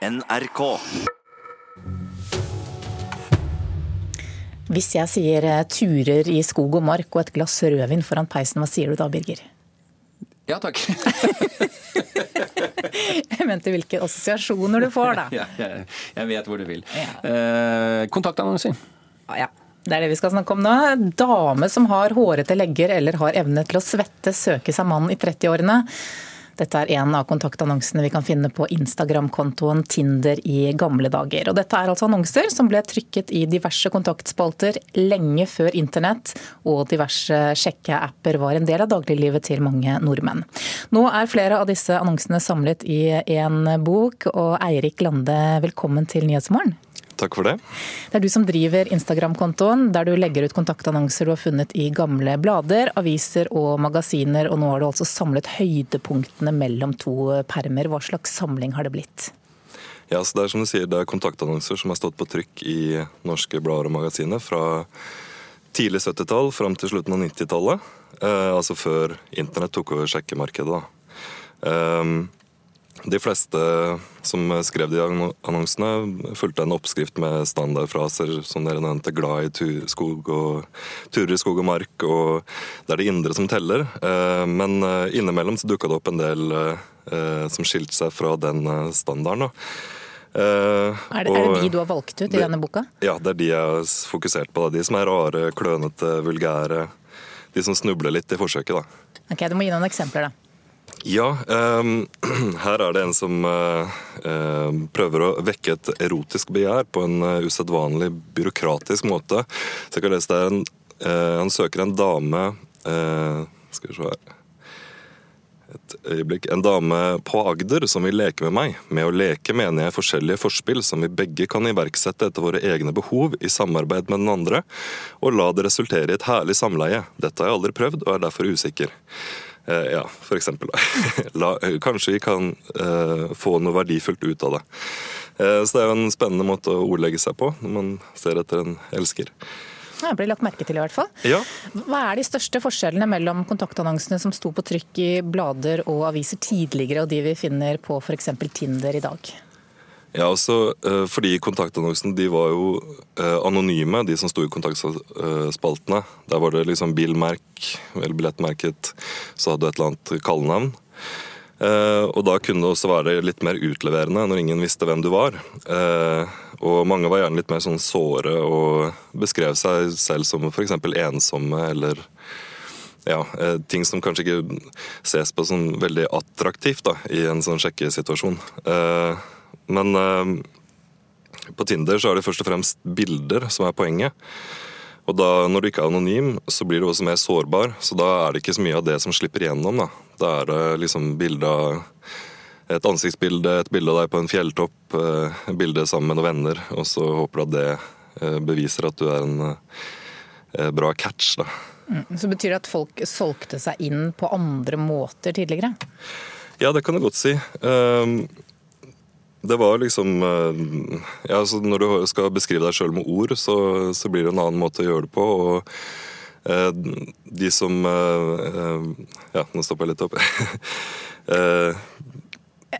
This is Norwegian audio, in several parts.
NRK. Hvis jeg sier eh, turer i skog og mark og et glass rødvin foran peisen, hva sier du da, Birger? Ja takk. Jeg mente hvilke assosiasjoner du får, da. ja, jeg, jeg vet hvor du vil. Ja. Eh, kontaktannonser. Ja, det er det vi skal snakke om nå. Dame som har hårete legger eller har evne til å svette, søker seg mann i 30-årene. Dette er en av kontaktannonsene vi kan finne på Instagram-kontoen Tinder i gamle dager. Og dette er altså annonser som ble trykket i diverse kontaktspalter lenge før internett og diverse sjekkeapper var en del av dagliglivet til mange nordmenn. Nå er flere av disse annonsene samlet i en bok, og Eirik Lande, velkommen til Nyhetsmorgen. Takk for det. Det er du som driver Instagram-kontoen, der du legger ut kontaktannonser du har funnet i gamle blader, aviser og magasiner, og nå har du altså samlet høydepunktene mellom to permer. Hva slags samling har det blitt? Ja, så Det er som du sier, det er kontaktannonser som har stått på trykk i norske blader og magasiner fra tidlig 70-tall fram til slutten av 90-tallet. Eh, altså før internett tok over sjekkemarkedet. da. Um, de fleste som skrev de annonsene, fulgte en oppskrift med standardfraser som dere nevnte, glad i tu skog og turer i skog og mark, og det er det indre som teller. Eh, men eh, innimellom så dukka det opp en del eh, som skilte seg fra den standarden. Er det, er det, de du har valgt ut i denne boka? Ja, det er de jeg har fokusert på. De som er rare, klønete, vulgære. De som snubler litt i forsøket, da. Ok, Du må gi noen eksempler, da. Ja, um, her er det en som uh, uh, prøver å vekke et erotisk begjær på en uh, usedvanlig byråkratisk måte. Så jeg kan lese det en, Han søker en dame Skal vi se her et øyeblikk. En dame på Agder som vil leke med meg. Med å leke mener jeg forskjellige forspill som vi begge kan iverksette etter våre egne behov i samarbeid med den andre, og la det resultere i et herlig samleie. Dette har jeg aldri prøvd, og er derfor usikker. Eh, ja, for eksempel. La, kanskje vi kan uh, få noe verdifullt ut av det. Uh, så det er jo en spennende måte å ordlegge seg på når man ser etter en elsker. Det blir lagt merke til i hvert fall. Ja. Hva er de største forskjellene mellom kontaktannonsene som sto på trykk i blader og aviser tidligere, og de vi finner på f.eks. Tinder i dag? Ja, altså, eh, fordi kontaktannonsen de var jo eh, anonyme, de som sto i kontaktspaltene. Der var det liksom bilmerk, eller billettmerket, så hadde du et eller annet kallenavn. Eh, og da kunne det også være litt mer utleverende når ingen visste hvem du var. Og mange var gjerne litt mer sånn såre og beskrev seg selv som f.eks. ensomme eller ja, ting som kanskje ikke ses på som veldig attraktivt da, i en sånn sjekkesituasjon. Men uh, på Tinder så er det først og fremst bilder som er poenget. Og da, når du ikke er anonym, så blir du også mer sårbar. Så da er det ikke så mye av det som slipper igjennom. Da, da er det liksom bilde av et ansiktsbilde, et bilde av deg på en fjelltopp, et eh, bilde sammen med noen venner, og så håper du at det eh, beviser at du er en bra catch. da. Mm, så betyr det at folk solgte seg inn på andre måter tidligere? Ja, det kan du godt si. Um, det var liksom eh, ja, altså Når du skal beskrive deg sjøl med ord, så, så, blir det en annen måte å gjøre det på. og eh, De som eh, eh Ja, nå stopper jeg litt opp. eh,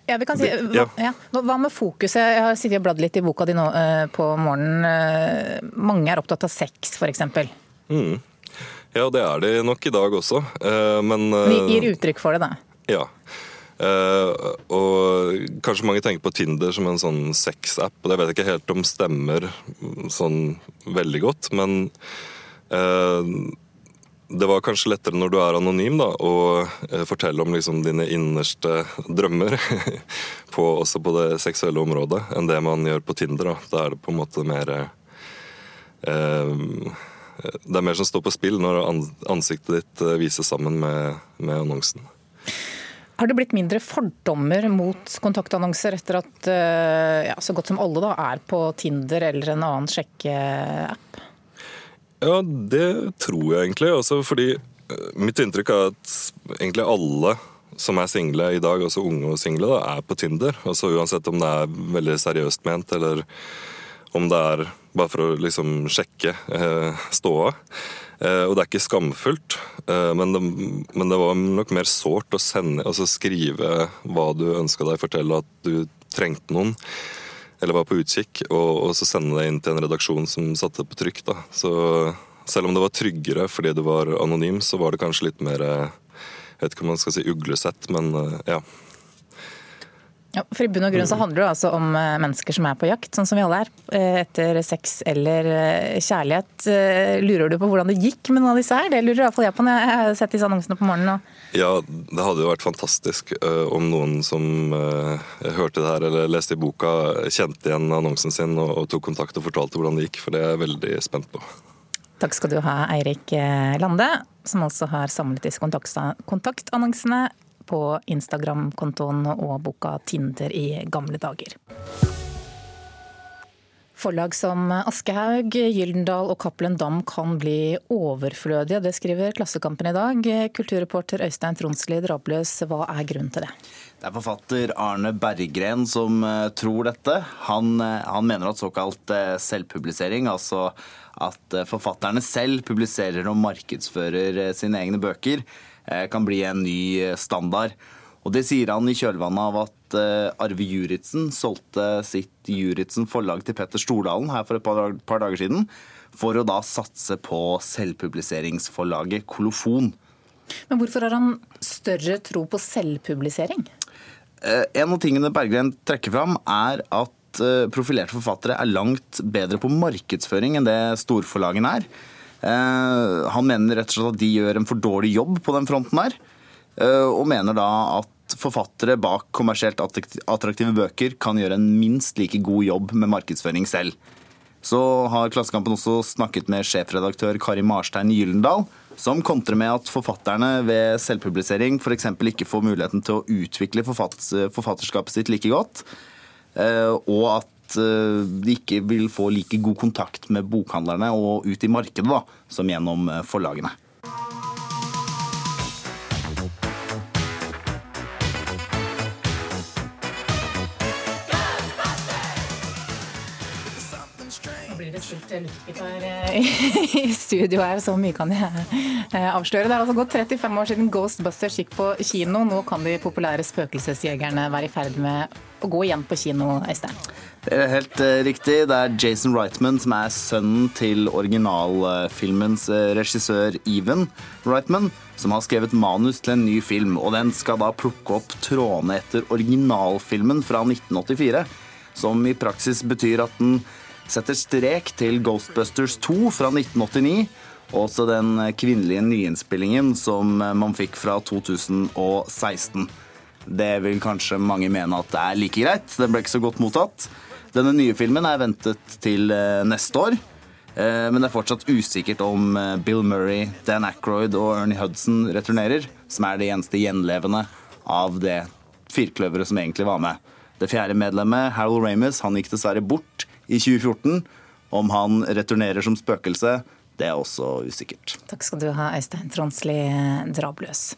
ja, vi kan si, hva, ja. hva, med fokuset? Jeg har sittet og bladd litt i boka di nå eh, på morgenen. mange er opptatt av sex, f.eks. Mm. Ja, det er de nok i dag også, men Vi gir uttrykk for det, da? Ja. Uh, og kanskje mange tenker på Tinder som en sånn sex-app, og det vet jeg ikke helt om stemmer sånn veldig godt, men uh, det var kanskje lettere når du er anonym, da, å uh, fortelle om liksom, dine innerste drømmer, på, også på det seksuelle området, enn det man gjør på Tinder. Da, da er det på en måte mer Det er mer som står på spill når ansiktet ditt vises sammen med, med annonsen. Har det blitt mindre fordommer mot kontaktannonser etter at eh, ja, så godt som alle da, er på Tinder eller en annen sjekkeapp? Ja, det tror jeg egentlig. Altså fordi eh, mitt inntrykk er at egentlig alle som er single i dag, også unge og single, da, er på Tinder. Altså Uansett om det er veldig seriøst ment, eller om det er bare for å liksom sjekke eh, ståa. Eh, og det er ikke skamfullt, eh, men det, men det var nok mer sårt å sende, altså skrive hva du ønska deg, fortelle at du trengte noen, eller var på utkikk, og, og så sende det inn til en redaksjon som satte det på trykk. da. Så selv om det var tryggere fordi du var anonym, så var det kanskje litt mer jeg vet ikke om man skal si uglesett, men ja. Ja, for I bunn og grunn så handler det altså om eh, mennesker som er på jakt, sånn som vi alle er. Eh, etter sex eller eh, kjærlighet. Lurer du på hvordan det gikk med noen av disse her? Det lurer iallfall jeg på når jeg har sett disse annonsene på morgenen. Og... Ja, det hadde jo vært fantastisk om noen som hørte det her eller leste i boka, kjente igjen annonsen sin og, og tok kontakt og fortalte hvordan det gikk, for det er jeg veldig spent på. Takk skal du ha, Eirik Lande, som altså har samlet disse kontaktannonsene på Instagram-kontoen og boka 'Tinder i gamle dager'. Forlag som Aschehoug, Gyldendal og Cappelen Dam kan bli overflødige. Det skriver Klassekampen i dag. Kulturreporter Øystein Tronsli Drabløs, hva er grunnen til det? Det er forfatter Arne Berggren som eh, tror dette. Han, eh, han mener at såkalt eh, selvpublisering, altså at forfatterne selv publiserer og markedsfører sine egne bøker, kan bli en ny eh, standard. Og Det sier han i kjølvannet av at eh, Arve Juritzen solgte sitt Juritzen forlag til Petter Stordalen her for et par dager siden, for å da satse på selvpubliseringsforlaget Kolofon. Men hvorfor har han større tro på selvpublisering? En av tingene Berggren trekker fram, er at profilerte forfattere er langt bedre på markedsføring enn det storforlagene er. Eh, han mener rett og slett at de gjør en for dårlig jobb på den fronten her, eh, og mener da at forfattere bak kommersielt attraktive bøker kan gjøre en minst like god jobb med markedsføring selv. Så har Klassekampen også snakket med sjefredaktør Kari Marstein Gyllendal, som kontrer med at forfatterne ved selvpublisering f.eks. ikke får muligheten til å utvikle forfatterskapet sitt like godt, eh, og at Eh, de ikke vil få like god kontakt med bokhandlerne og ut i markedet da, som gjennom eh, forlagene. Luftgitar i studio her, så mye kan jeg eh, avsløre. Det er altså gått 35 år siden Ghostbusters gikk på kino. Nå kan de populære spøkelsesjegerne være i ferd med å gå igjen på kino, Øystein? Det er helt uh, riktig. Det er Jason Reitman som er sønnen til originalfilmens regissør Even Reitman, som har skrevet manus til en ny film. Og den skal da plukke opp trådene etter originalfilmen fra 1984. Som i praksis betyr at den setter strek til Ghostbusters 2 fra 1989. Og også den kvinnelige nyinnspillingen som man fikk fra 2016. Det vil kanskje mange mene at det er like greit. Den ble ikke så godt mottatt. Denne nye filmen er ventet til eh, neste år. Eh, men det er fortsatt usikkert om eh, Bill Murray, Dan Ackroyd og Ernie Hudson returnerer, som er det eneste gjenlevende av det firkløveret som egentlig var med. Det fjerde medlemmet, Harold Ramis, han gikk dessverre bort i 2014. Om han returnerer som spøkelse, det er også usikkert. Takk skal du ha, Øystein Tronsli Drabløs.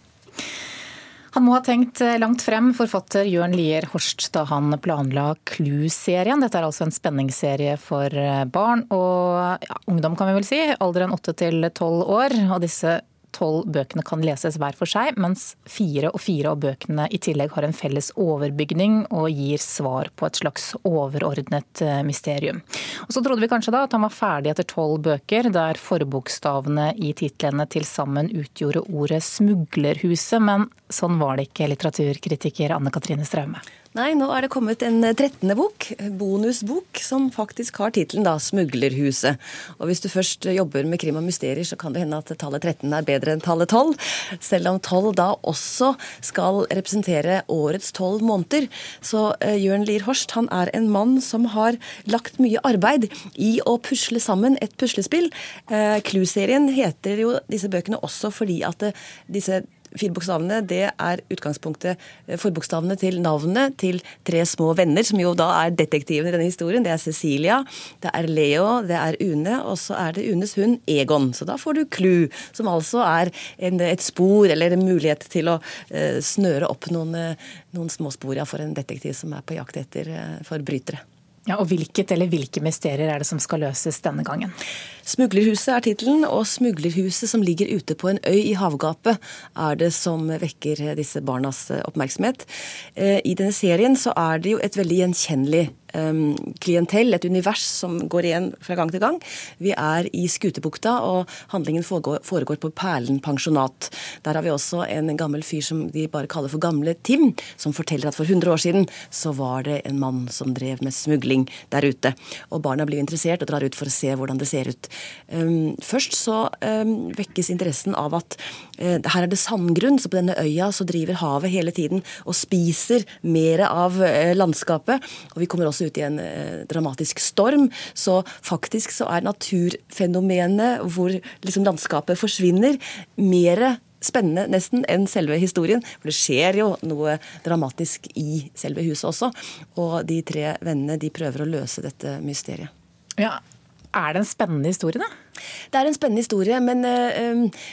Han må ha tenkt langt frem, forfatter Jørn Lier Horst, da han planla Clue-serien. Dette er altså en spenningsserie for barn og ja, ungdom, kan vi vel si. Alderen åtte til tolv år. Og disse tolv bøkene kan leses hver for seg, mens fire og fire av bøkene i tillegg har en felles overbygning og gir svar på et slags overordnet eh, mysterium. Og Så trodde vi kanskje da at han var ferdig etter tolv bøker, der forbokstavene i titlene til sammen utgjorde ordet 'smuglerhuset', men sånn var det ikke, litteraturkritiker Anne Katrine Straume. Nei, nå er det kommet en trettende bok, bonusbok, som faktisk har tittelen 'Smuglerhuset'. Og hvis du først jobber med krim og mysterier, så kan det hende at tallet 13 er bedre enn tallet 12. Selv om 12 da også skal representere årets 12 måneder. Så uh, Jørn Lier Horst han er en mann som har lagt mye arbeid i å pusle sammen et puslespill. Uh, Clue-serien heter jo disse bøkene også fordi at uh, disse fire bokstavene, det er utgangspunktet, eh, forbokstavene til navnet til tre små venner, som jo da er detektivene i denne historien. Det er Cecilia, det er Leo, det er Une, og så er det Unes hund Egon. Så da får du Clou, som altså er en, et spor eller en mulighet til å uh, snøre opp noen, uh, noen småspor ja, for en detektiv som er på jakt etter forbrytere. Ja, og Hvilket eller hvilke mysterier er det som skal løses denne gangen? 'Smuglerhuset' er tittelen, og smuglerhuset som ligger ute på en øy i havgapet, er det som vekker disse barnas oppmerksomhet. Eh, I denne serien så er det jo et veldig gjenkjennelig klientell, et univers som går igjen fra gang til gang. Vi er i Skutebukta, og handlingen foregår, på Perlen pensjonat. Der har vi også en gammel fyr som de bare kaller for Gamle Tim, som forteller at for 100 år siden så var det en mann som drev med smugling der ute. Og barna blir interessert og drar ut for å se hvordan det ser ut. Først så vekkes interessen av at uh, her er det sandgrunn, så på denne øya så driver havet hele tiden og spiser mer av uh, landskapet. Og vi kommer også ut i en uh, dramatisk storm. Så faktisk så er naturfenomenet hvor liksom landskapet forsvinner, mer spennende nesten enn selve historien. For det skjer jo noe dramatisk i selve huset også. Og de tre vennene de prøver å løse dette mysteriet. Ja, Er det en spennende historie, da? Det er en spennende historie, men uh,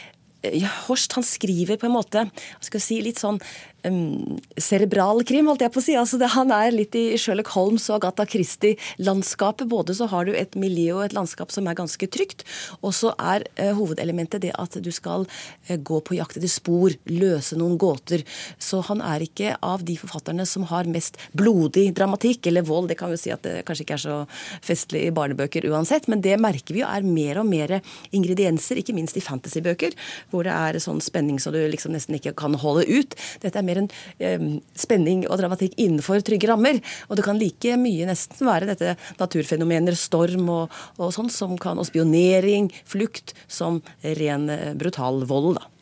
Horst han skriver på en måte skal si, litt sånn um, cerebral krim, holdt jeg på å si. Altså det, han er litt i Sherlock Holmes og Agatha Christie-landskapet. Både så har du et miljø og et landskap som er ganske trygt, og så er uh, hovedelementet det at du skal uh, gå på jakt etter spor, løse noen gåter. Så han er ikke av de forfatterne som har mest blodig dramatikk, eller vold. Det kan vi si at det kanskje ikke er så festlig i barnebøker uansett, men det merker vi jo er mer og mer ingredienser, ikke minst i fantasybøker, hvor det er sånn spenning så du liksom nesten ikke kan holde ut. Dette er mer en eh, spenning og dramatikk innenfor trygge rammer. Og det kan like mye nesten være dette naturfenomener, storm og, og sånn, som kan, og spionering, flukt, som ren eh, brutal vold. da.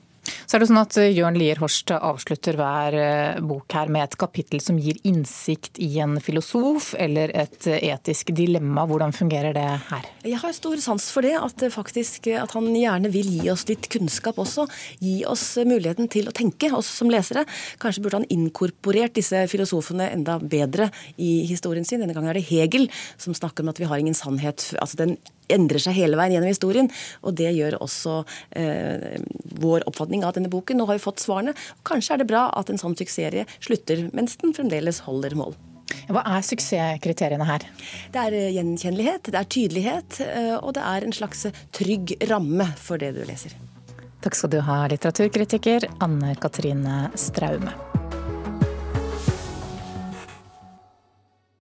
Så er det sånn at eh, Jørn Lier Horst avslutter hver eh, bok her med et kapittel som gir innsikt i en filosof eller et eh, etisk dilemma. Hvordan fungerer det her? Jeg har stor sans for det. At, faktisk, at han gjerne vil gi oss litt kunnskap også. Gi oss muligheten til å tenke, oss som lesere. Kanskje burde han inkorporert disse filosofene enda bedre i historien sin. Denne gangen er det Hegel som snakker om at vi har ingen sannhet. altså den endrer seg hele veien gjennom historien. Og det gjør også eh, vår oppfatning av denne boken. Nå har vi fått svarene. Kanskje er det bra at en sånn suksessserie slutter mens den fremdeles holder mål. Hva er suksesskriteriene her? Det er eh, gjenkjennelighet, det er tydelighet, eh, og det er en slags trygg ramme for det du leser. Takk skal du ha, litteraturkritiker Anne Katrine Straume.